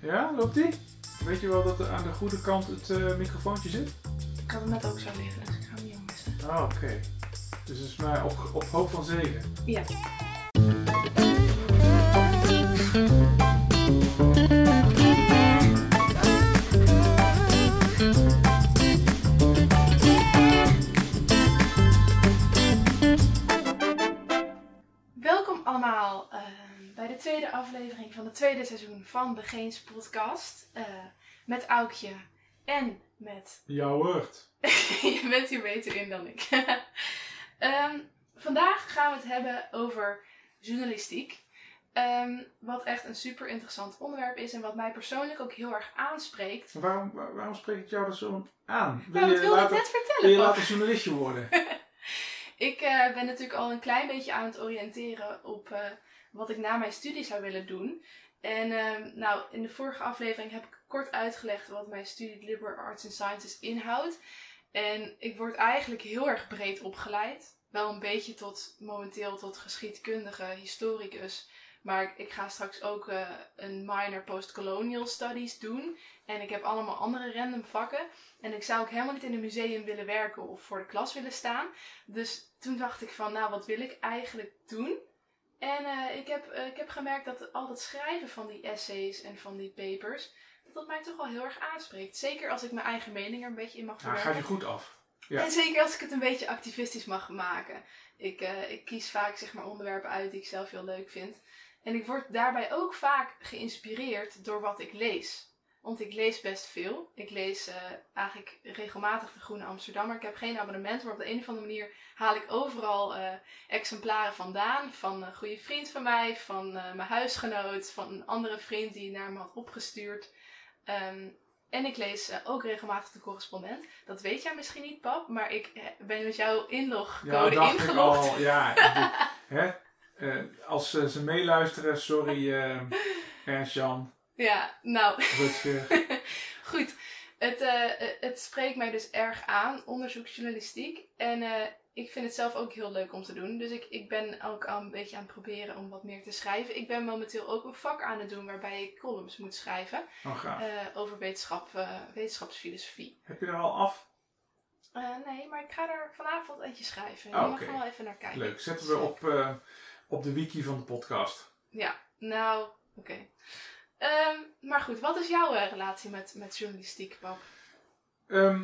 Ja, loopt die? Weet je wel dat er aan de goede kant het eh, microfoontje zit? Ik had hem net ook zo liggen, dus ik ga hem niet missen. Ah, oké. Dus het is maar op, op hoop van zegen. Ja. Aflevering van het tweede seizoen van de Geens podcast. Eh, met Aukje en met Jouw woord. je bent hier beter in dan ik. Ehm, vandaag gaan we het hebben over journalistiek. Ehm, wat echt een super interessant onderwerp is en wat mij persoonlijk ook heel erg aanspreekt. Waarom, waar- waarom spreek ik jou dat zo aan? Wil Nou, dat je wilde ik net wil vertellen. je pap. later journalistje worden? Ik eh, ben natuurlijk al een klein beetje aan het oriënteren op eh, wat ik na mijn studie zou willen doen. En ehm, nou, in de vorige aflevering heb ik kort uitgelegd wat mijn studie Liberal Arts and Sciences inhoudt. En ik word eigenlijk heel erg breed opgeleid. Wel een beetje tot momenteel tot geschiedkundige historicus. Maar ik- ga straks ook eh, een minor postcolonial studies doen. En ik heb allemaal andere random vakken. En ik zou ook helemaal niet in een museum willen werken of voor de klas willen staan. Dus toen dacht ik van, nou, wat wil ik eigenlijk doen? En eh, ik, heb, eh, ik heb gemerkt dat al dat schrijven van die essays en van die papers, dat dat mij toch wel heel erg aanspreekt. Zeker als ik mijn eigen mening er een beetje in mag Nou, verwerken. gaat je goed af. Ja. En zeker als ik het een beetje activistisch mag maken. Ik, eh, ik kies vaak zeg maar onderwerpen uit die ik zelf heel leuk vind. En ik word daarbij ook vaak geïnspireerd door wat ik lees. Want ik lees best veel. Ik lees eh, eigenlijk regelmatig de Groene Amsterdammer. Ik heb geen abonnement, maar op de een of andere manier haal ik overal eh, exemplaren vandaan. Van een goede vriend van mij, van eh, mijn huisgenoot, van een andere vriend die naar me had opgestuurd. Ehm, en ik lees ook regelmatig de correspondent. Dat weet jij misschien niet, pap, maar ik ben met jouw Ja, inlogcode ik ingelogd. al. Ja, ik- hè? Als ze meeluisteren, sorry Ernst-Jan, Ja, nou, Rutger. goed. Het, eh, het spreekt mij dus erg aan, onderzoeksjournalistiek. En eh, ik vind het zelf ook heel leuk om te doen. Dus ik, ik ben ook al een beetje aan het proberen om wat meer te schrijven. Ik ben momenteel ook een vak aan het doen waarbij ik columns moet schrijven Oh, eh, over wetenschap, eh, wetenschapsfilosofie. Heb je er al af? Eh, nee, maar ik ga er vanavond eentje schrijven. Oh, Je mag oké. er wel even naar kijken. Leuk. Zetten we op, eh, op de wiki van de podcast. Ja, nou, oké. Ehm, maar goed, wat is jouw eh, relatie met, met journalistiek, pap? Ehm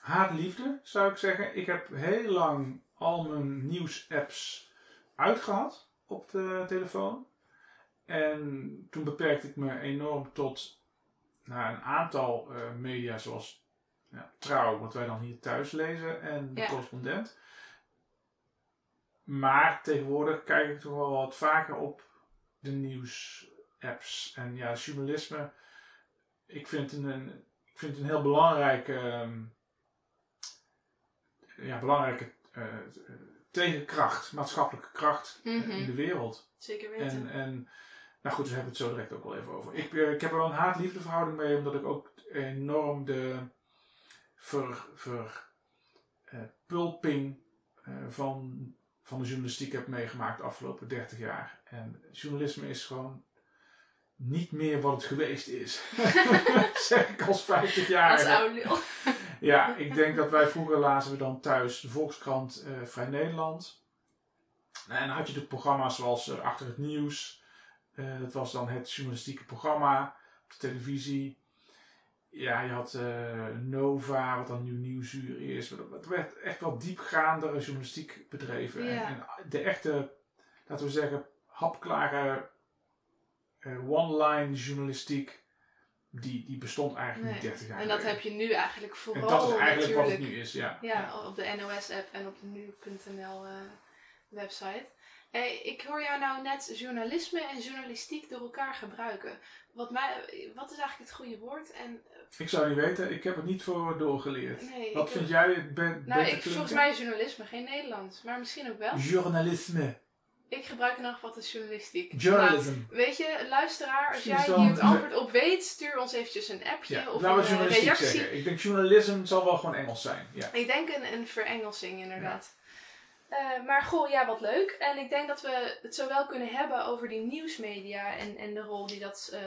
haat-liefde, zou ik zeggen. Ik heb heel lang al mijn nieuws-apps uitgehad op de telefoon. En toen beperkte ik me enorm tot nou, een aantal eh, media, zoals ja, Trouw, wat wij dan hier thuis lezen, en de Ja. correspondent. Maar tegenwoordig kijk ik toch wel wat vaker op de nieuws-apps. En ja, journalisme, ik vind het een, ik vind het een heel belangrijke, ehm, ja, belangrijke eh, tegenkracht, maatschappelijke kracht eh, Mhm. in de wereld. Zeker weten. En, en nou goed, daar hebben we het zo direct ook wel even over. Ik, eh, ik heb er wel een haat-liefde verhouding mee, omdat ik ook enorm de ver, ver, pulping eh, van, van de journalistiek heb meegemaakt de afgelopen 30 jaar. En journalisme is gewoon niet meer wat het geweest is. zeg ik als 50 jaar. Als oude lul. Ja, ik denk dat wij vroeger lazen we dan thuis de Volkskrant eh, Vrij Nederland. En dan had je de programma's zoals eh, Achter het Nieuws. Eh, dat was dan het journalistieke programma op de televisie. Ja, je had Nova, wat dan nu Nieuwsuur is. Het werd echt wel diepgaandere journalistiek bedreven. Ja. En, en de echte, laten we zeggen, hapklare eh, one-line journalistiek, die, die bestond eigenlijk Nee. niet 30 jaar En dat geleden. heb je nu eigenlijk En vooral dat is eigenlijk wat het nu is, ja. Ja, op de NOS-app en op de nu.nl eh, website. Hey, ik hoor jou nou net journalisme en journalistiek door elkaar gebruiken. Wat, mij, wat is eigenlijk het goede woord? En, Ik zou niet weten, ik heb het niet voor doorgeleerd. nee, Wat vind jij het be Nou, ik, volgens mij is journalisme geen Nederlands, maar misschien ook wel. Journalisme. Ik gebruik nog wat is journalistiek. Journalism. Nou, weet je, luisteraar, als jij hier het antwoord op weet, stuur ons eventjes een appje ja, of een eh, journalistiek reactie. zeggen. Ik denk journalism zal wel gewoon Engels zijn. Ja. Ik denk een, een verengelsing inderdaad. Eh, maar goh, ja, wat leuk. En ik denk dat we het zo wel kunnen hebben over die nieuwsmedia en, en de rol die dat eh,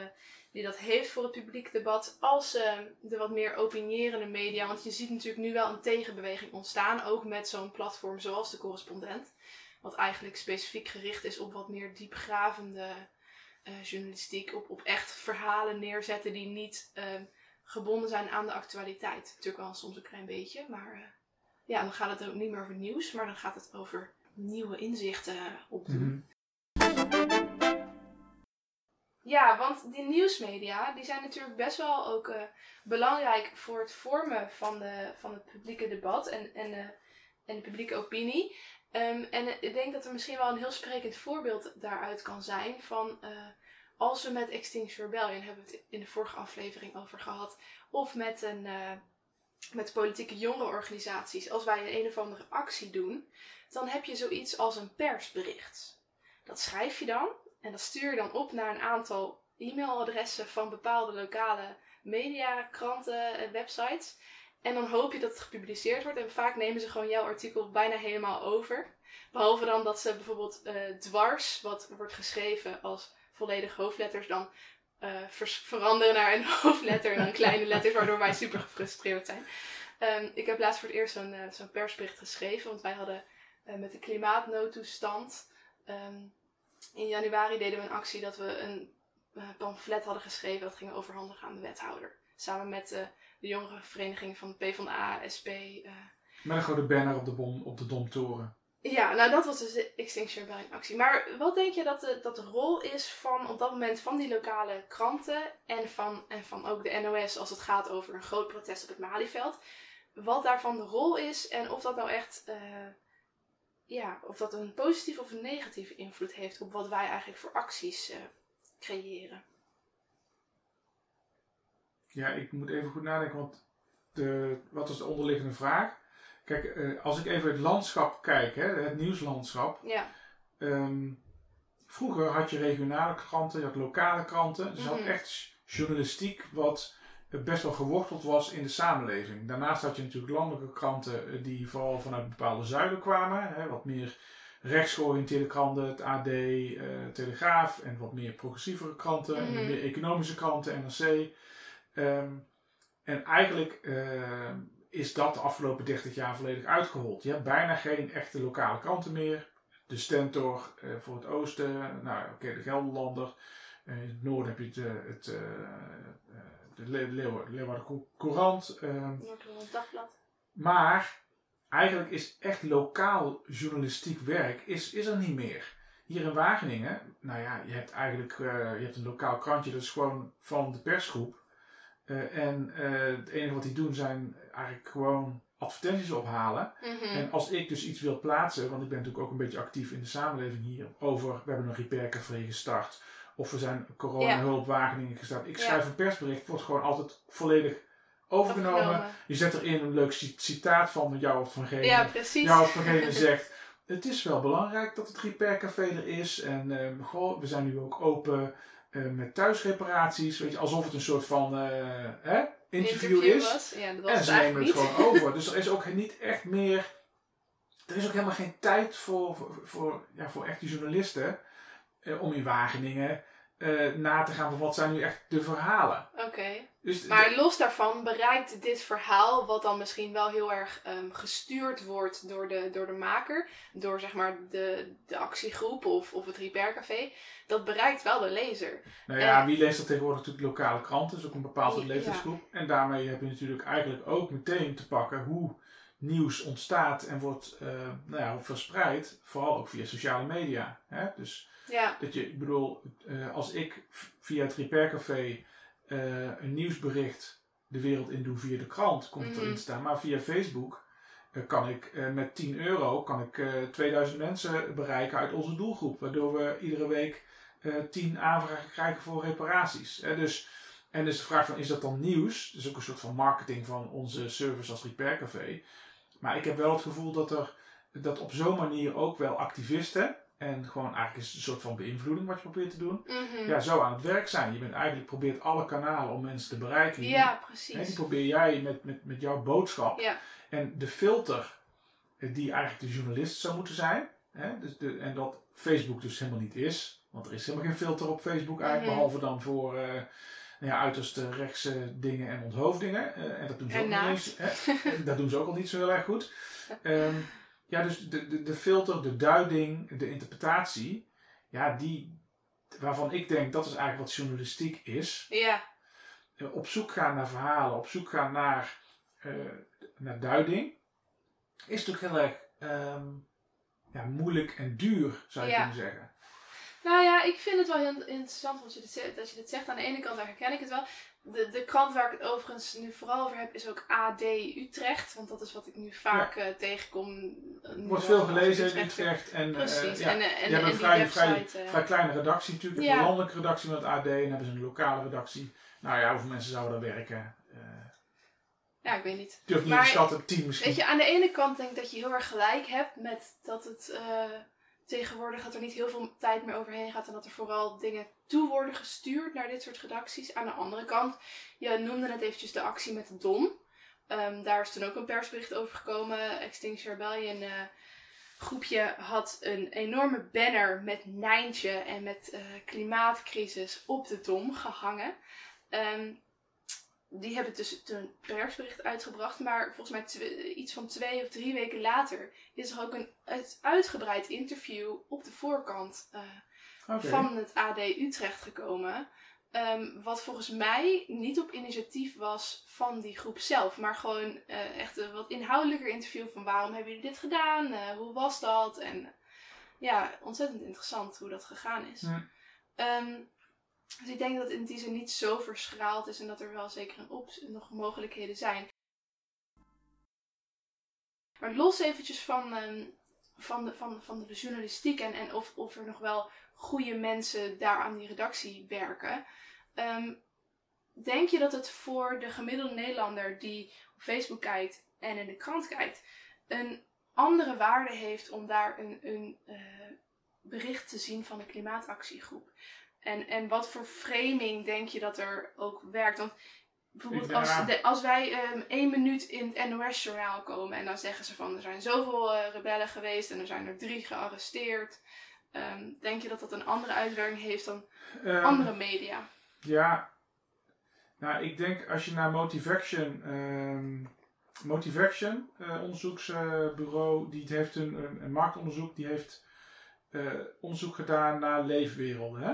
die dat heeft voor het publiek debat, als uh, de wat meer opinierende media. Want je ziet natuurlijk nu wel een tegenbeweging ontstaan, ook met zo'n platform zoals de correspondent. Wat eigenlijk specifiek gericht is op wat meer diepgravende uh, journalistiek, op, op echt verhalen neerzetten die niet uh, gebonden zijn aan de actualiteit. Natuurlijk wel soms een klein beetje, maar uh, ja, dan gaat het ook niet meer over nieuws, maar dan gaat het over nieuwe inzichten opdoen. Mm -hmm. Ja, want die nieuwsmedia die zijn natuurlijk best wel ook uh, belangrijk voor het vormen van, de, van het publieke debat en, en, uh, en de publieke opinie. Um, en ik denk dat er misschien wel een heel sprekend voorbeeld daaruit kan zijn van uh, als we met Extinction Rebellion, hebben we het in de vorige aflevering over gehad, of met, een, met politieke jongerenorganisaties, als wij een, een of andere actie doen, dan heb je zoiets als een persbericht. Dat schrijf je dan en dat stuur je dan op naar een aantal e-mailadressen van bepaalde lokale media, kranten en websites. En dan hoop je dat het gepubliceerd wordt. En vaak nemen ze gewoon jouw artikel bijna helemaal over. Behalve dan dat ze bijvoorbeeld uh, dwars, wat wordt geschreven als volledige hoofdletters, dan uh, veranderen naar een hoofdletter en dan kleine letters, waardoor wij super gefrustreerd zijn. Um, ik heb laatst voor het eerst zo'n uh, persbericht geschreven, want wij hadden met de klimaatnoodtoestand. Um, in januari deden we een actie dat we een pamflet hadden geschreven dat ging overhandigen aan de wethouder. Samen met de jongere vereniging van de PvdA, SP. Uh. Met een grote banner op de, bom, op de Domtoren. Ja, nou dat was dus de Extinction Rebellion actie. Maar wat denk je dat de, dat de rol is van op dat moment van die lokale kranten en van, en van ook de NOS als het gaat over een groot protest op het Malieveld? Wat daarvan de rol is en of dat nou echt ja, of dat een positieve of een negatieve invloed heeft op wat wij eigenlijk voor acties uh, creëren. Ja, ik moet even goed nadenken, want de, wat is de onderliggende vraag? Kijk, uh, als ik even het landschap kijk, hè, het nieuwslandschap. Ja. Um, vroeger had je regionale kranten, je had lokale kranten. Dus je mm -hmm. had echt journalistiek wat best wel geworteld was in de samenleving. Daarnaast had je natuurlijk landelijke kranten eh, die vooral vanuit bepaalde zuiden kwamen. Hè, wat meer rechtsgeoriënteerde kranten, het AD, uh, Telegraaf en wat meer progressievere kranten, mm -hmm. en meer economische kranten, NRC. Um, en eigenlijk uh, is dat de afgelopen 30 jaar volledig uitgehold. Je hebt bijna geen echte lokale kranten meer. De Stentor uh, voor het oosten, nou oké, okay, de Gelderlander. in het noorden heb je het, het de Le Leeuwarden, Leeuwarden Courant. Uh, Noord-Holland Dagblad. Maar eigenlijk is echt lokaal journalistiek werk is, is er niet meer. Hier in Wageningen, nou ja, je hebt eigenlijk uh, je hebt een lokaal krantje, dat is gewoon van de persgroep. Uh, en uh, het enige wat die doen zijn eigenlijk gewoon advertenties ophalen. Mm -hmm. En als ik dus iets wil plaatsen, want ik ben natuurlijk ook een beetje actief in de samenleving hier, over, we hebben een repair café gestart. Of we zijn corona-hulp Wageningen gestart. Ik schrijf ja. een persbericht, wordt gewoon altijd volledig overgenomen. overgenomen. Je zet erin een leuk citaat van jou of van gene. Ja, precies. Jou of van gene zegt. Het is wel belangrijk dat het Repair Café er is. En uh, goh, we zijn nu ook open uh, met thuisreparaties. Weet je, alsof het een soort van uh, hè, interview, interview is. Was. Ja, dat was en ze nemen het gewoon over. Dus er is ook niet echt meer. Er is ook helemaal geen tijd voor, voor, voor, ja, voor echte journalisten uh, om in Wageningen uh, na te gaan van wat zijn nu echt de verhalen. Oké. Okay. Dus maar los daarvan bereikt dit verhaal, wat dan misschien wel heel erg um, gestuurd wordt door de, door de maker, door zeg maar de, de actiegroep of, of het Repaircafé, dat bereikt wel de lezer. Nou ja, en, wie leest dat tegenwoordig natuurlijk lokale kranten, dus ook een bepaalde leeftijdsgroep. Ja. En daarmee heb je natuurlijk eigenlijk ook meteen te pakken hoe nieuws ontstaat en wordt uh, nou ja, verspreid, vooral ook via sociale media. Hè? Dus ja. dat je, ik bedoel, uh, als ik via het Repair Café uh, een nieuwsbericht de wereld in doe via de krant, komt het mm erin staan. Maar via Facebook uh, kan ik met 10 euro kan ik 2000 mensen bereiken uit onze doelgroep. Waardoor we iedere week 10 aanvragen krijgen voor reparaties. dus, en dus de vraag van, is dat dan nieuws? Dat is ook een soort van marketing van onze service als Repair Café. Maar ik heb wel het gevoel dat er dat op zo'n manier ook wel activisten en gewoon eigenlijk is het een soort van beïnvloeding wat je probeert te doen. Mm -hmm. Ja, zo aan het werk zijn. Je bent eigenlijk probeert alle kanalen om mensen te bereiken. Ja, precies. En die probeer jij met, met, met jouw boodschap. Ja. En de filter die eigenlijk de journalist zou moeten zijn. Hè, dus de, en dat Facebook dus helemaal niet is. Want er is helemaal geen filter op Facebook eigenlijk. Mm -hmm. Behalve dan voor, uh, nou ja, uiterst rechtse dingen en onthoofdingen. Uh, en dat doen ze En ook niet naast. eens. Hè? dat doen ze ook al niet zo heel erg goed. Ehm, ja, dus de, de, de filter, de duiding, de interpretatie, ja, die, waarvan ik denk dat is eigenlijk wat journalistiek is. Ja, Eh, op zoek gaan naar verhalen, op zoek gaan naar, eh, naar duiding, is natuurlijk heel erg ehm, ja, moeilijk en duur, zou je Ja. kunnen zeggen. Nou ja, ik vind het wel heel interessant dat je dit zegt. Aan de ene kant herken ik het wel. De, de krant waar ik het overigens nu vooral over heb is ook AD Utrecht. Want dat is wat ik nu vaak eh, tegenkom. Er Nu wordt veel gelezen in. Utrecht. En, eh, Precies. ja, en, eh, en, je hebt een vrij, vrij, eh, vrij kleine redactie natuurlijk. Ja. Een landelijke redactie met AD en hebben ze een lokale redactie. Nou ja, hoeveel mensen zouden daar werken? Eh ja, ik weet niet. durf niet Maar, te schatten, tien misschien. Weet je, aan de ene kant denk ik dat je heel erg gelijk hebt met dat het eh, tegenwoordig dat er niet heel veel tijd meer overheen gaat en dat er vooral dingen toe worden gestuurd naar dit soort redacties. Aan de andere kant, je noemde net eventjes de actie met de Dom. Ehm, daar is toen ook een persbericht over gekomen. Extinction Rebellion eh, groepje had een enorme banner met Nijntje en met eh, klimaatcrisis op de Dom gehangen. Ehm, die hebben dus toen een persbericht uitgebracht, maar volgens mij iets van twee of drie weken later is er ook een uit- uitgebreid interview op de voorkant eh, van het AD Utrecht gekomen. Ehm, wat volgens mij niet op initiatief was van die groep zelf, maar gewoon eh, echt een wat inhoudelijker interview van waarom hebben jullie dit gedaan, Eh, hoe was dat en ja, ontzettend interessant hoe dat gegaan is. Hm. Ehm, dus ik denk dat het in die zin niet zo verschraald is en dat er wel zeker nog mogelijkheden zijn. Maar los eventjes van, ehm, van, de, van, van de journalistiek en, en of, of er nog wel goede mensen daar aan die redactie werken. Ehm, denk je dat het voor de gemiddelde Nederlander die op Facebook kijkt en in de krant kijkt, een andere waarde heeft om daar een, een eh, bericht te zien van de klimaatactiegroep? En, en wat voor framing denk je dat er ook werkt? Want bijvoorbeeld als, de, als wij ehm, één minuut in het NOS-journaal komen en dan zeggen ze van er zijn zoveel eh, rebellen geweest en er zijn er drie gearresteerd. Ehm, denk je dat dat een andere uitwerking heeft dan Ehm, andere media? Ja, nou ik denk als je naar Motivation, ehm Motivation eh, onderzoeksbureau, die heeft een, een, een marktonderzoek, die heeft eh, onderzoek gedaan naar leefwerelden. Hè?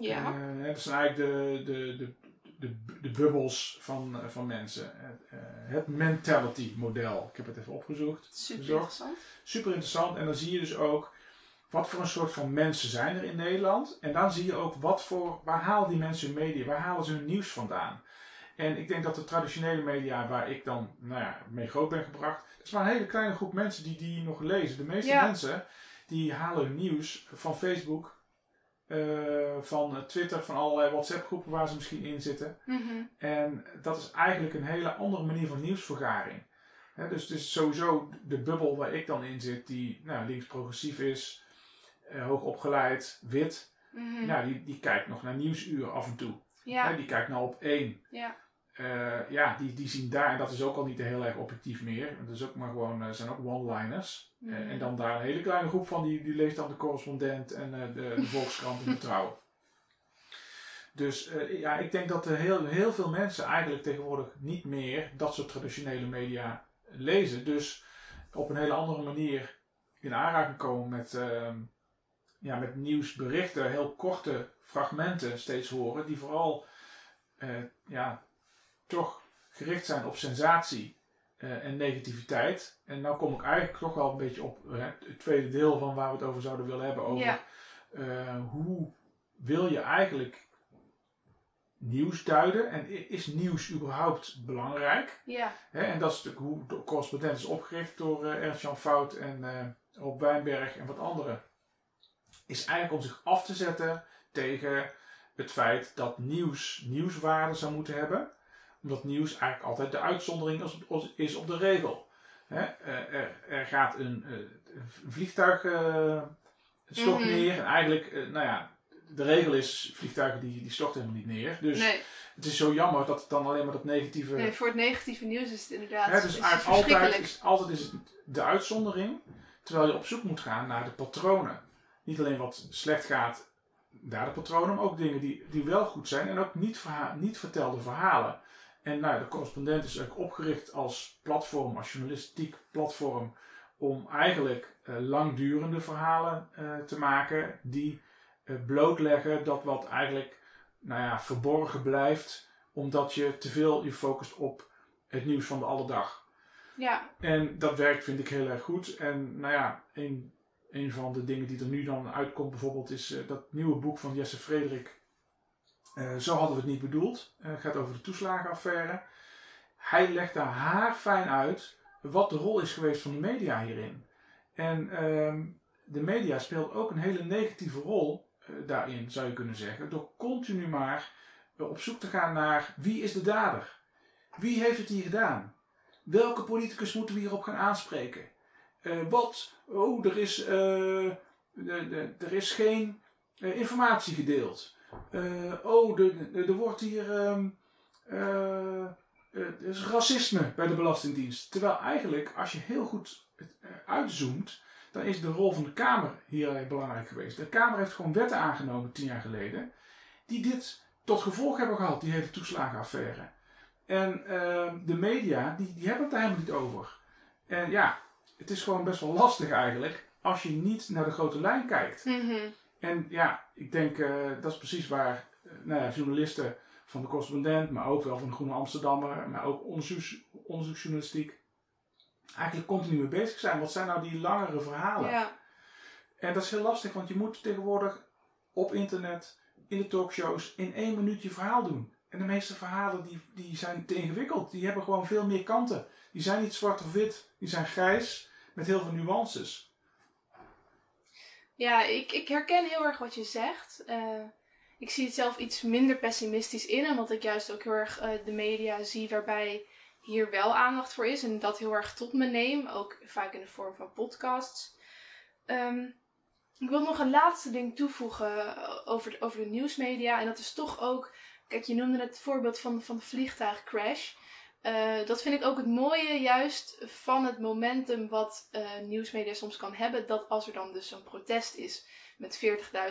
Ja. Eh, dat zijn eigenlijk de, de, de, de, de bubbels van, eh, van mensen. Het, eh, het mentality model. Ik heb het even opgezocht. Super Bezocht. interessant. Super interessant. En dan zie je dus ook wat voor een soort van mensen zijn er in Nederland. En dan zie je ook wat voor, waar halen die mensen hun media, waar halen ze hun nieuws vandaan. En ik denk dat de traditionele media waar ik dan nou ja, mee groot ben gebracht, dat is maar een hele kleine groep mensen die die nog lezen. De meeste Ja. mensen die halen hun nieuws van Facebook, eh, van Twitter, van allerlei WhatsApp groepen waar ze misschien in zitten. Mhm. En dat is eigenlijk een hele andere manier van nieuwsvergaring. Hè, dus het is sowieso de bubbel waar ik dan in zit, die nou, links-progressief is, eh, hoog opgeleid, wit. Nou, die, die kijkt nog naar nieuwsuur af en toe. Ja. Die kijkt nou op één. Ja. Eh, ja, die, die zien daar, en dat is ook al niet heel erg objectief meer. Dat is ook maar gewoon, eh, zijn ook one-liners. Eh, Mhm. en dan daar een hele kleine groep van, die, die leest dan de correspondent en de, de Volkskrant en Betrouwen. Dus eh, ja, ik denk dat er heel, heel veel mensen eigenlijk tegenwoordig niet meer dat soort traditionele media lezen. Dus op een hele andere manier in aanraking komen met, ehm, ja, met nieuwsberichten, heel korte fragmenten steeds horen, die vooral ja, toch gericht zijn op sensatie eh, en negativiteit. En nou kom ik eigenlijk toch wel een beetje op eh, het tweede deel van waar we het over zouden willen hebben. Over Ja. eh, hoe wil je eigenlijk nieuws duiden en is nieuws überhaupt belangrijk? Ja. Hè, en dat is natuurlijk hoe de correspondent is opgericht door Ernst-Jan Fout en Rob Wijnberg en wat anderen. Is eigenlijk om zich af te zetten tegen het feit dat nieuws nieuwswaarde zou moeten hebben. Omdat nieuws eigenlijk altijd de uitzondering is op, de regel. Hè, eh, er, er gaat een, eh, vliegtuig eh, stort Mhm. neer en eigenlijk, nou ja, de regel is vliegtuigen die, die storten helemaal niet neer. Dus Nee. het is zo jammer dat het dan alleen maar dat negatieve... nee, voor het negatieve nieuws is het inderdaad Hè, dus is het eigenlijk altijd is, altijd is het de uitzondering, terwijl je op zoek moet gaan naar de patronen. Niet alleen wat slecht gaat daderpatronen, maar ook dingen die, die wel goed zijn en ook niet, verha- niet vertelde verhalen. En nou, de correspondent is ook opgericht als platform, als journalistiek platform, om eigenlijk eh, langdurende verhalen eh, te maken die eh, blootleggen dat wat eigenlijk nou ja, verborgen blijft, omdat je te veel je focust op het nieuws van de alledag. Ja, En dat werkt vind ik heel erg goed. En nou ja, een, een van de dingen die er nu dan uitkomt bijvoorbeeld is dat nieuwe boek van Jesse Frederik. Eh, Zo hadden we het niet bedoeld. Eh, Het gaat over de toeslagenaffaire. Hij legt daar haarfijn uit wat de rol is geweest van de media hierin. En ehm, de media speelt ook een hele negatieve rol eh, daarin, zou je kunnen zeggen. Door continu maar op zoek te gaan naar wie is de dader? Wie heeft het hier gedaan? Welke politicus moeten we hierop gaan aanspreken? Wat? Oh, er is, er is geen informatie gedeeld. Eh, oh, er wordt hier. ehm, eh, eh, is racisme bij de Belastingdienst. Terwijl eigenlijk, als je heel goed uitzoomt, dan is de rol van de Kamer hier belangrijk geweest. De Kamer heeft gewoon wetten aangenomen tien jaar geleden, die dit tot gevolg hebben gehad, die hele toeslagenaffaire. En ehm, de media, die, die hebben het daar helemaal niet over. En ja, het is gewoon best wel lastig eigenlijk, als je niet naar de grote lijn kijkt. Mhm. En ja, ik denk uh, dat is precies waar uh, nou ja, journalisten van de correspondent, maar ook wel van de Groene Amsterdammer, maar ook onderzoeks, onderzoeksjournalistiek, eigenlijk continu mee bezig zijn. Wat zijn nou die langere verhalen? Ja. En dat is heel lastig, want je moet tegenwoordig op internet, in de talkshows, in één minuut je verhaal doen. En de meeste verhalen die, die zijn te ingewikkeld. Die hebben gewoon veel meer kanten. Die zijn niet zwart of wit. Die zijn grijs met heel veel nuances. Ja, ik, ik herken heel erg wat je zegt. Uh, ik zie het zelf iets minder pessimistisch in. Omdat ik juist ook heel erg uh, de media zie waarbij hier wel aandacht voor is. En dat heel erg tot me neem. Ook vaak in de vorm van podcasts. Um, ik wil nog een laatste ding toevoegen over de, over de nieuwsmedia. En dat is toch ook... Kijk, je noemde het voorbeeld van, van de vliegtuigcrash. Uh, dat vind ik ook het mooie juist van het momentum wat uh, nieuwsmedia soms kan hebben. Dat als er dan dus zo'n protest is met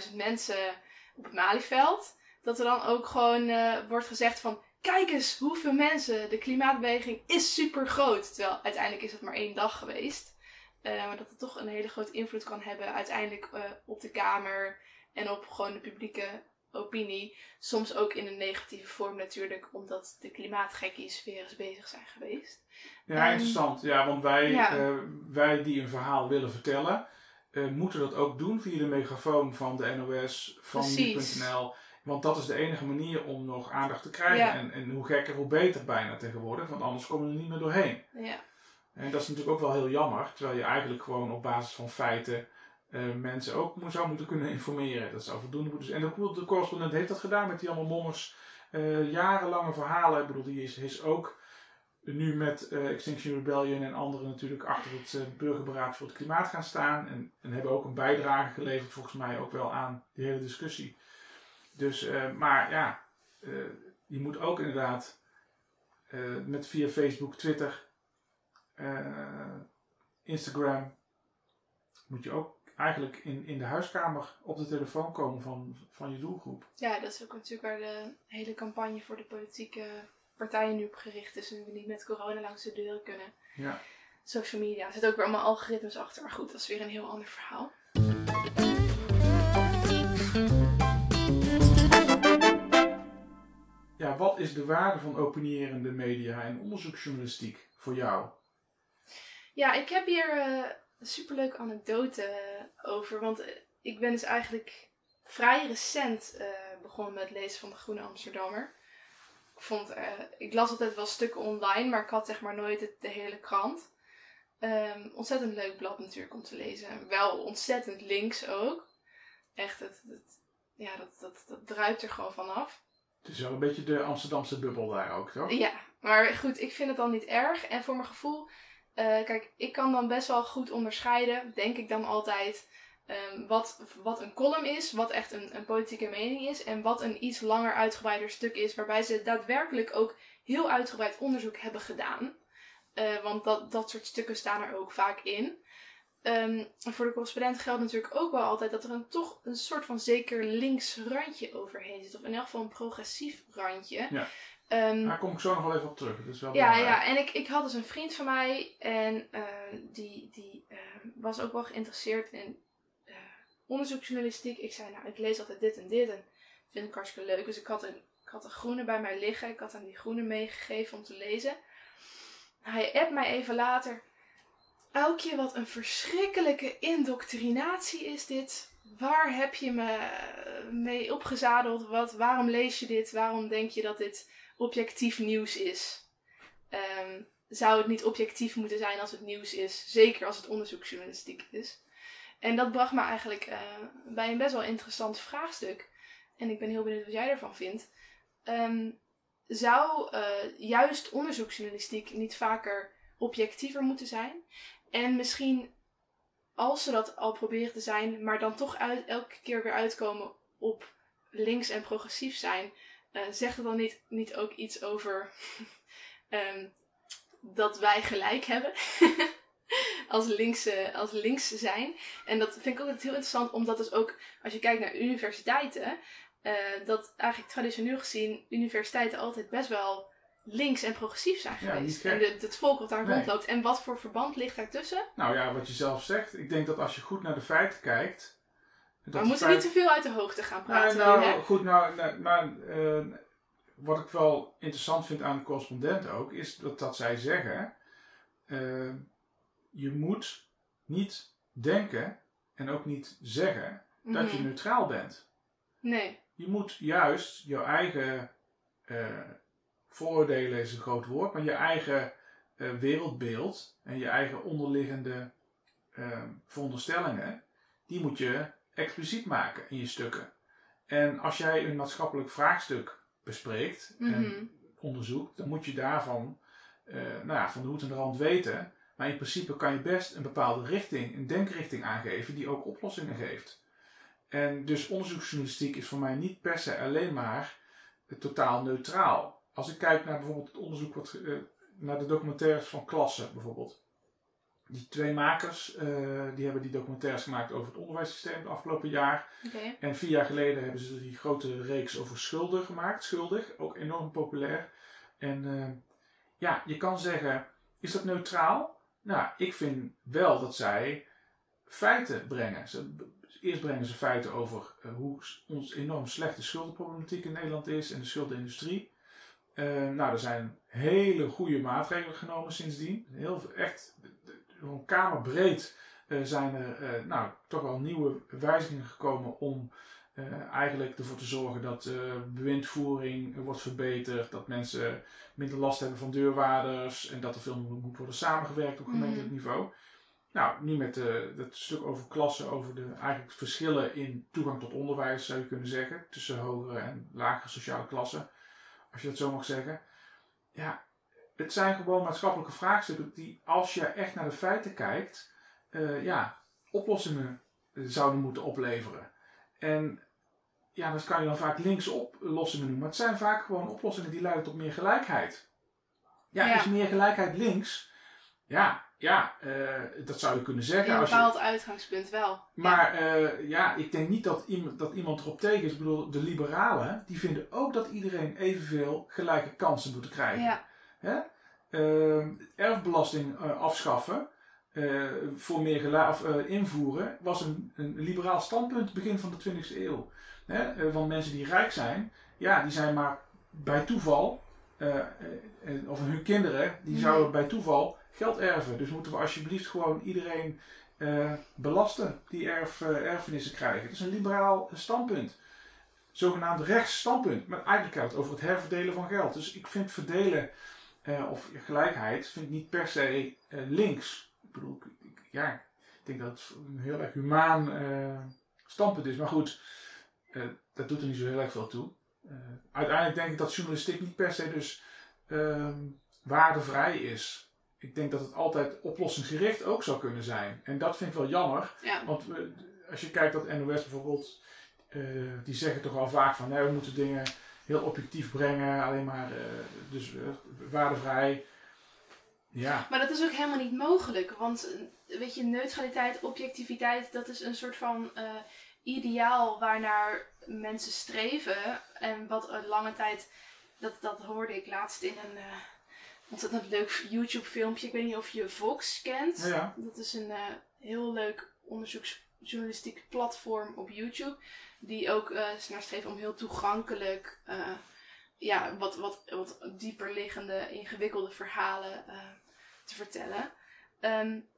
40.000 mensen op het Malieveld. Dat er dan ook gewoon uh, wordt gezegd van... Kijk eens hoeveel mensen, de klimaatbeweging is super groot. Terwijl uiteindelijk is het maar één dag geweest. maar dat het toch een hele grote invloed kan hebben uiteindelijk op de Kamer. En op gewoon de publieke opinie. Soms ook in een negatieve vorm natuurlijk, omdat de klimaatgekkies weer eens bezig zijn geweest. Ja, um, interessant. Ja, want wij, ja. Uh, wij die een verhaal willen vertellen, uh, moeten dat ook doen via de megafoon van de NOS, van nu.nl. Want dat is de enige manier om nog aandacht te krijgen. Ja. En, en hoe gekker, hoe beter bijna tegenwoordig. Want anders komen we er niet meer doorheen. Ja. En dat is natuurlijk ook wel heel jammer. Terwijl je eigenlijk gewoon op basis van feiten uh, mensen ook zou moeten kunnen informeren. Dat zou voldoende moeten zijn. En de, de correspondent heeft dat gedaan met die allemaal mommers. Uh, jarenlange verhalen. Ik bedoel, die is, is ook nu met uh, Extinction Rebellion en anderen natuurlijk achter het burgerberaad voor het klimaat gaan staan. En, en hebben ook een bijdrage geleverd volgens mij ook wel aan die hele discussie. Dus, maar ja, je moet ook inderdaad met via Facebook, Twitter, Instagram, moet je ook eigenlijk in, in de huiskamer op de telefoon komen van, van je doelgroep. Ja, dat is ook natuurlijk waar de hele campagne voor de politieke partijen nu op gericht is. Nu we niet met corona langs de deuren kunnen. Ja. Social media. Er zitten ook weer allemaal algoritmes achter. Maar goed, dat is weer een heel ander verhaal. Ja, wat is de waarde van opinierende media en onderzoeksjournalistiek voor jou? Ja, ik heb hier uh, een superleuke anekdote over. Want ik ben dus eigenlijk vrij recent uh, begonnen met lezen van de Groene Amsterdammer. Ik, vond, uh, ik las altijd wel stukken online, maar ik had zeg maar nooit het, de hele krant. Um, ontzettend leuk blad natuurlijk om te lezen. Wel ontzettend links ook. Echt, het, het, ja, dat, dat, dat druipt er gewoon vanaf. Het is wel een beetje de Amsterdamse bubbel daar ook, toch? Ja, maar goed, ik vind het dan niet erg. En voor mijn gevoel uh, kijk, ik kan dan best wel goed onderscheiden, denk ik dan altijd, um, wat, wat een column is, wat echt een, een politieke mening is en wat een iets langer uitgebreider stuk is, waarbij ze daadwerkelijk ook heel uitgebreid onderzoek hebben gedaan. Uh, want dat, dat soort stukken staan er ook vaak in. ehm, voor de correspondent geldt natuurlijk ook wel altijd dat er een, toch een soort van zeker links randje overheen zit. Of in elk geval een progressief randje. Ja. Ehm, Daar kom ik zo nog wel even op terug. Dat is wel ja, ja, en ik, ik had dus een vriend van mij en eh, die, die eh, was ook wel geïnteresseerd in eh, onderzoeksjournalistiek. Ik zei, nou, ik lees altijd dit en dit en vind ik hartstikke leuk. Dus ik had, een, ik had een groene bij mij liggen. Ik had hem die groene meegegeven om te lezen. Hij appt mij even later. Aukje, wat een verschrikkelijke indoctrinatie is dit. Waar heb je me eh, mee opgezadeld? Wat, waarom lees je dit? Waarom denk je dat dit objectief nieuws is? Ehm, zou het niet objectief moeten zijn als het nieuws is? Zeker als het onderzoeksjournalistiek is. En dat bracht me eigenlijk eh, bij een best wel interessant vraagstuk. En ik ben heel benieuwd wat jij ervan vindt. Ehm, zou eh, juist onderzoeksjournalistiek niet vaker objectiever moeten zijn? En misschien, als ze dat al proberen te zijn, maar dan toch elke keer weer uitkomen op links en progressief zijn, eh, zegt het dan niet, niet ook iets over ehm, dat wij gelijk hebben? als, links, eh, als links zijn. En dat vind ik ook altijd heel interessant, omdat dus ook, als je kijkt naar universiteiten, eh, dat eigenlijk traditioneel gezien universiteiten altijd best wel links en progressief zijn Ja, geweest. niet en de, het volk wat daar Nee. rondloopt. En wat voor verband ligt daartussen? Nou ja, wat je zelf zegt. Ik denk dat als je goed naar de feiten kijkt. Maar we moeten niet te veel uit de hoogte gaan praten nou, nou, goed, nou, nou, maar eh, wat ik wel interessant vind aan de correspondent ook, is dat, dat zij zeggen: eh, je moet niet denken en ook niet zeggen dat je Mhm. neutraal bent. Nee. Je moet juist jouw eigen eh, vooroordelen is een groot woord, maar je eigen wereldbeeld en je eigen onderliggende veronderstellingen, die moet je expliciet maken in je stukken. En als jij een maatschappelijk vraagstuk bespreekt Mhm. en onderzoekt, dan moet je daarvan eh, nou ja, van de hoed en de rand weten. Maar in principe kan je best een bepaalde richting, een denkrichting aangeven die ook oplossingen geeft. En dus onderzoeksjournalistiek is voor mij niet per se alleen maar eh, totaal neutraal. Als ik kijk naar bijvoorbeeld het onderzoek wat, eh, naar de documentaires van Klasse bijvoorbeeld. Die twee makers eh, die hebben die documentaires gemaakt over het onderwijssysteem het afgelopen jaar. En vier jaar geleden hebben ze die grote reeks over schulden gemaakt. Schuldig, ook enorm populair. En eh, ja, je kan zeggen, is dat neutraal? Nou, ik vind wel dat zij feiten brengen. Ze, eerst brengen ze feiten over eh, hoe ons enorm slechte schuldenproblematiek in Nederland is en de schuldenindustrie. Nou, er zijn hele goede maatregelen genomen sindsdien. Heel, echt, gewoon kamerbreed eh, zijn er eh, nou, toch wel nieuwe wijzigingen gekomen om eh, eigenlijk ervoor te zorgen dat bewindvoering wordt verbeterd, dat mensen minder last hebben van deurwaarders en dat er veel meer moet worden samengewerkt op gemeentelijk Mhm. niveau. Nou, nu met eh dat stuk over klassen, over de eigenlijk verschillen in toegang tot onderwijs, zou je kunnen zeggen, tussen hogere en lagere sociale klassen, als je dat zo mag zeggen. Ja, het zijn gewoon maatschappelijke vraagstukken die, als je echt naar de feiten kijkt, eh, ja, oplossingen eh, zouden moeten opleveren. En ja, dat kan je dan vaak linkse oplossingen noemen. Maar het zijn vaak gewoon oplossingen die leiden tot meer gelijkheid. Ja, Ja. is meer gelijkheid links? Ja, ja eh, dat zou je kunnen zeggen. een Als je, bepaald uitgangspunt wel. maar ja, ik denk niet dat iemand, dat iemand erop tegen is. Ik bedoel, de liberalen, die vinden ook dat iedereen evenveel gelijke kansen moet krijgen. Ja. Hè? Eh, erfbelasting eh, afschaffen, eh, voor meer of, eh, invoeren, was een, een liberaal standpunt begin van de 20e eeuw. Hè? Want mensen die rijk zijn, ja, die zijn maar bij toeval, of hun kinderen, die Mhm. zouden bij toeval geld erven. Dus moeten we alsjeblieft gewoon iedereen belasten die erf, erfenissen krijgen. Het is een liberaal standpunt. Zogenaamd rechtsstandpunt. Maar eigenlijk gaat het over het herverdelen van geld. Dus ik vind verdelen eh, of gelijkheid vind ik niet per se eh, links. Ik bedoel, ik- ja, ik denk dat het een heel erg humaan eh, standpunt is. Maar goed, dat doet er niet zo heel erg veel toe. Uiteindelijk denk ik dat journalistiek niet per se dus ehm, waardevrij is. Ik denk dat het altijd oplossingsgericht ook zou kunnen zijn. En dat vind ik wel jammer. Ja. Want als je kijkt dat NOS bijvoorbeeld, die zeggen toch wel vaak van nee, we moeten dingen heel objectief brengen, alleen maar eh, dus eh, waardevrij. Ja. Maar dat is ook helemaal niet mogelijk. Want eh, weet je, neutraliteit, objectiviteit, dat is een soort van ideaal waarnaar mensen streven. En wat een lange tijd, dat, dat hoorde ik laatst in een uh, ontzettend leuk YouTube filmpje. Ik weet niet of je Vox kent. Ja. Dat is een uh, heel leuk onderzoeksjournalistiek platform op YouTube. Die ook uh, naar streven om heel toegankelijk ja, wat, wat, wat dieper liggende, ingewikkelde verhalen uh, te vertellen. Um,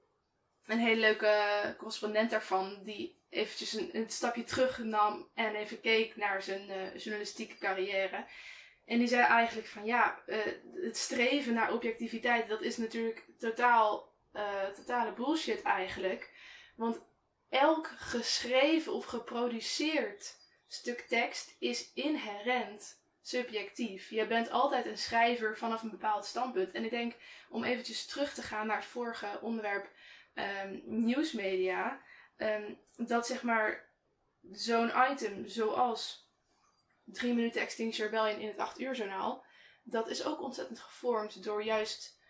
een hele leuke correspondent daarvan, die eventjes een, een stapje terug nam en even keek naar zijn journalistieke carrière. En die zei eigenlijk van ja, het streven naar objectiviteit, dat is natuurlijk totaal, totale bullshit eigenlijk. Want elk geschreven of geproduceerd stuk tekst is inherent subjectief. Je bent altijd een schrijver vanaf een bepaald standpunt. En ik denk, om eventjes terug te gaan naar het vorige onderwerp um, nieuwsmedia, um, dat zeg maar zo'n item zoals 3 minuten Extinction Rebellion in het 8 uur journaal, dat is ook ontzettend gevormd door juist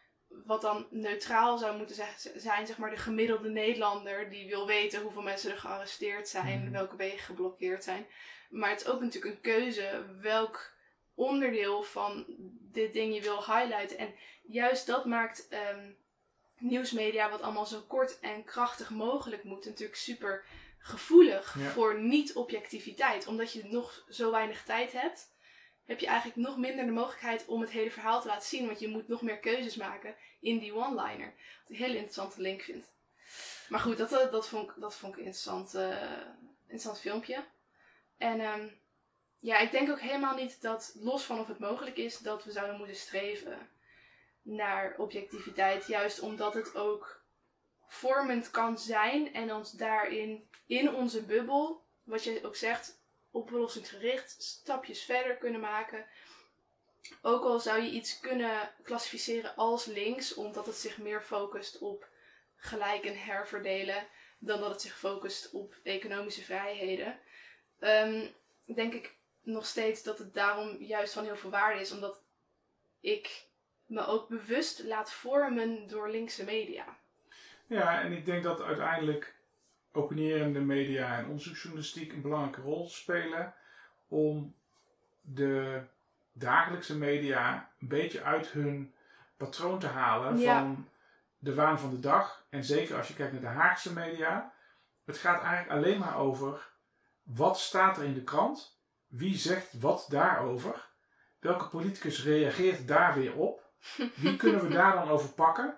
wat dan neutraal zou moeten zijn, zeg maar de gemiddelde Nederlander die wil weten hoeveel mensen er gearresteerd zijn, Mhm. welke wegen geblokkeerd zijn. Maar het is ook natuurlijk een keuze welk onderdeel van dit ding je wil highlighten. En juist dat maakt ehm, nieuwsmedia, wat allemaal zo kort en krachtig mogelijk moet, natuurlijk super gevoelig Ja. voor niet-objectiviteit. Omdat je nog zo weinig tijd hebt, heb je eigenlijk nog minder de mogelijkheid om het hele verhaal te laten zien. Want je moet nog meer keuzes maken in die one-liner. Wat ik een hele interessante link vind. Maar goed, dat, eh, dat, vond, ik, dat vond ik een interessant, eh, interessant filmpje. En ehm, ja, ik denk ook helemaal niet dat, los van of het mogelijk is, dat we zouden moeten streven naar objectiviteit. Juist omdat het ook vormend kan zijn en ons daarin, in onze bubbel, wat je ook zegt, oplossingsgericht stapjes verder kunnen maken. Ook al zou je iets kunnen klassificeren als links, omdat het zich meer focust op gelijk en herverdelen, dan dat het zich focust op economische vrijheden. Ehm, denk ik nog steeds dat het daarom juist van heel veel waarde is, omdat ik me ook bewust laat vormen door linkse media. Ja, en ik denk dat uiteindelijk opinierende media en onderzoeksjournalistiek een belangrijke rol spelen om de dagelijkse media een beetje uit hun patroon te halen Ja. van de waan van de dag. En zeker als je kijkt naar de Haagse media. Het gaat eigenlijk alleen maar over wat staat er in de krant, wie zegt wat daarover, welke politicus reageert daar weer op, wie kunnen we daar dan over pakken.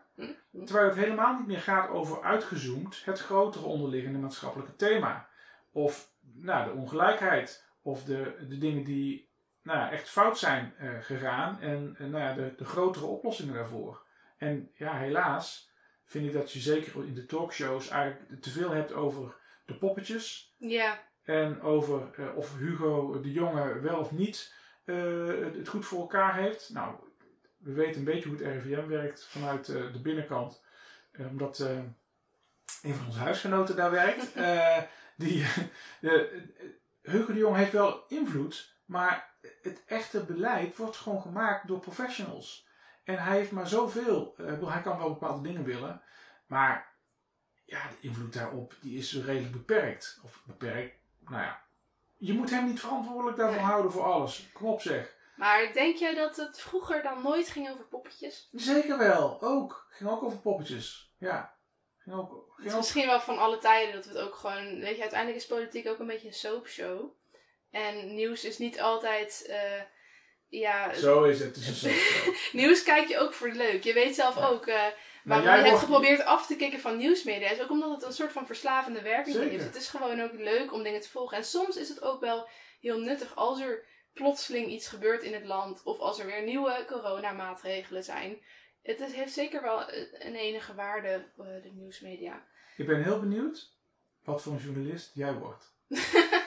Terwijl het helemaal niet meer gaat over uitgezoomd het grotere onderliggende maatschappelijke thema. Of nou, de ongelijkheid. Of de, de dingen die nou, ja, echt fout zijn eh, gegaan. En eh, nou ja, de, de grotere oplossingen daarvoor. En ja, helaas vind ik dat je zeker in de talkshows eigenlijk te veel hebt over de poppetjes. Ja, En over eh, of Hugo de Jonge wel of niet het goed voor elkaar heeft. Nou, we weten een beetje hoe het RIVM werkt vanuit eh, de binnenkant. Eh, omdat eh, een van onze huisgenoten daar werkt. Die, Hugo de Jonge heeft wel invloed, maar het echte beleid wordt gewoon gemaakt door professionals. En hij heeft maar zoveel. bedoel, hij kan wel bepaalde dingen willen, maar ja, de invloed daarop die is redelijk beperkt. Of beperkt, nou ja. Je moet hem niet verantwoordelijk daarvoor Nee. houden voor alles. Kom op zeg. Maar denk jij dat het vroeger dan nooit ging over poppetjes? Zeker wel, ook. Ging ook over poppetjes. Ja. Ging ook, Het is ook misschien wel van alle tijden dat we het ook gewoon... Weet je, uiteindelijk is politiek ook een beetje een soapshow. En nieuws is niet altijd... eh, ja, Zo is het. Het is een nieuws kijk je ook voor leuk. Je weet zelf Ja. ook... eh Maar je hebt geprobeerd af te kicken van nieuwsmedia is ook omdat het een soort van verslavende werking Zeker. heeft. Het is gewoon ook leuk om dingen te volgen. En soms is het ook wel heel nuttig als er plotseling iets gebeurt in het land of als er weer nieuwe coronamaatregelen zijn. Het is, heeft zeker wel eh, een enige waarde, eh, de nieuwsmedia. Ik ben heel benieuwd wat voor een journalist jij wordt.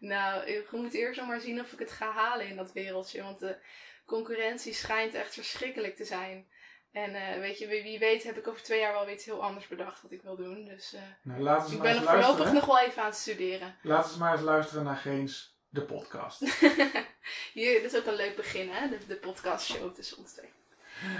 Nou, ik moet eerst nog maar zien of ik het ga halen in dat wereldje. Want de concurrentie schijnt echt verschrikkelijk te zijn. En eh, weet je, wie, wie weet heb ik over twee jaar wel weer iets heel anders bedacht wat ik wil doen. Dus Nou, ik ben er voorlopig nog wel even aan het studeren. Laten we maar eens luisteren naar Geens, de podcast. Hier, dit is ook een leuk begin, hè? De, de podcastshow tussen ons twee.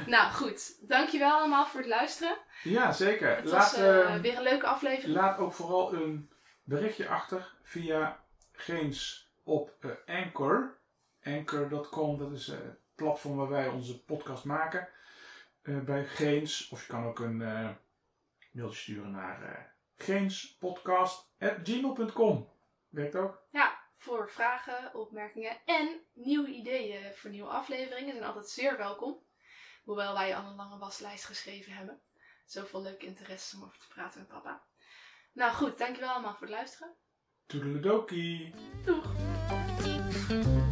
Nou goed, dankjewel allemaal voor het luisteren. Ja, zeker. Het laat, was eh, ehm, weer een leuke aflevering. laat ook vooral een berichtje achter via Geens op eh, Anchor. Anchor.com, dat is eh, het platform waar wij onze podcast maken. bij Geens. Of je kan ook een mailtje sturen naar geenspodcast.gmail.com. Werkt ook? Ja, voor vragen, opmerkingen en nieuwe ideeën voor nieuwe afleveringen zijn altijd zeer welkom. Hoewel wij al een lange waslijst geschreven hebben. Zoveel leuke interesse om over te praten met papa. Nou goed, dankjewel allemaal voor het luisteren. Toedeledokie! Doeg!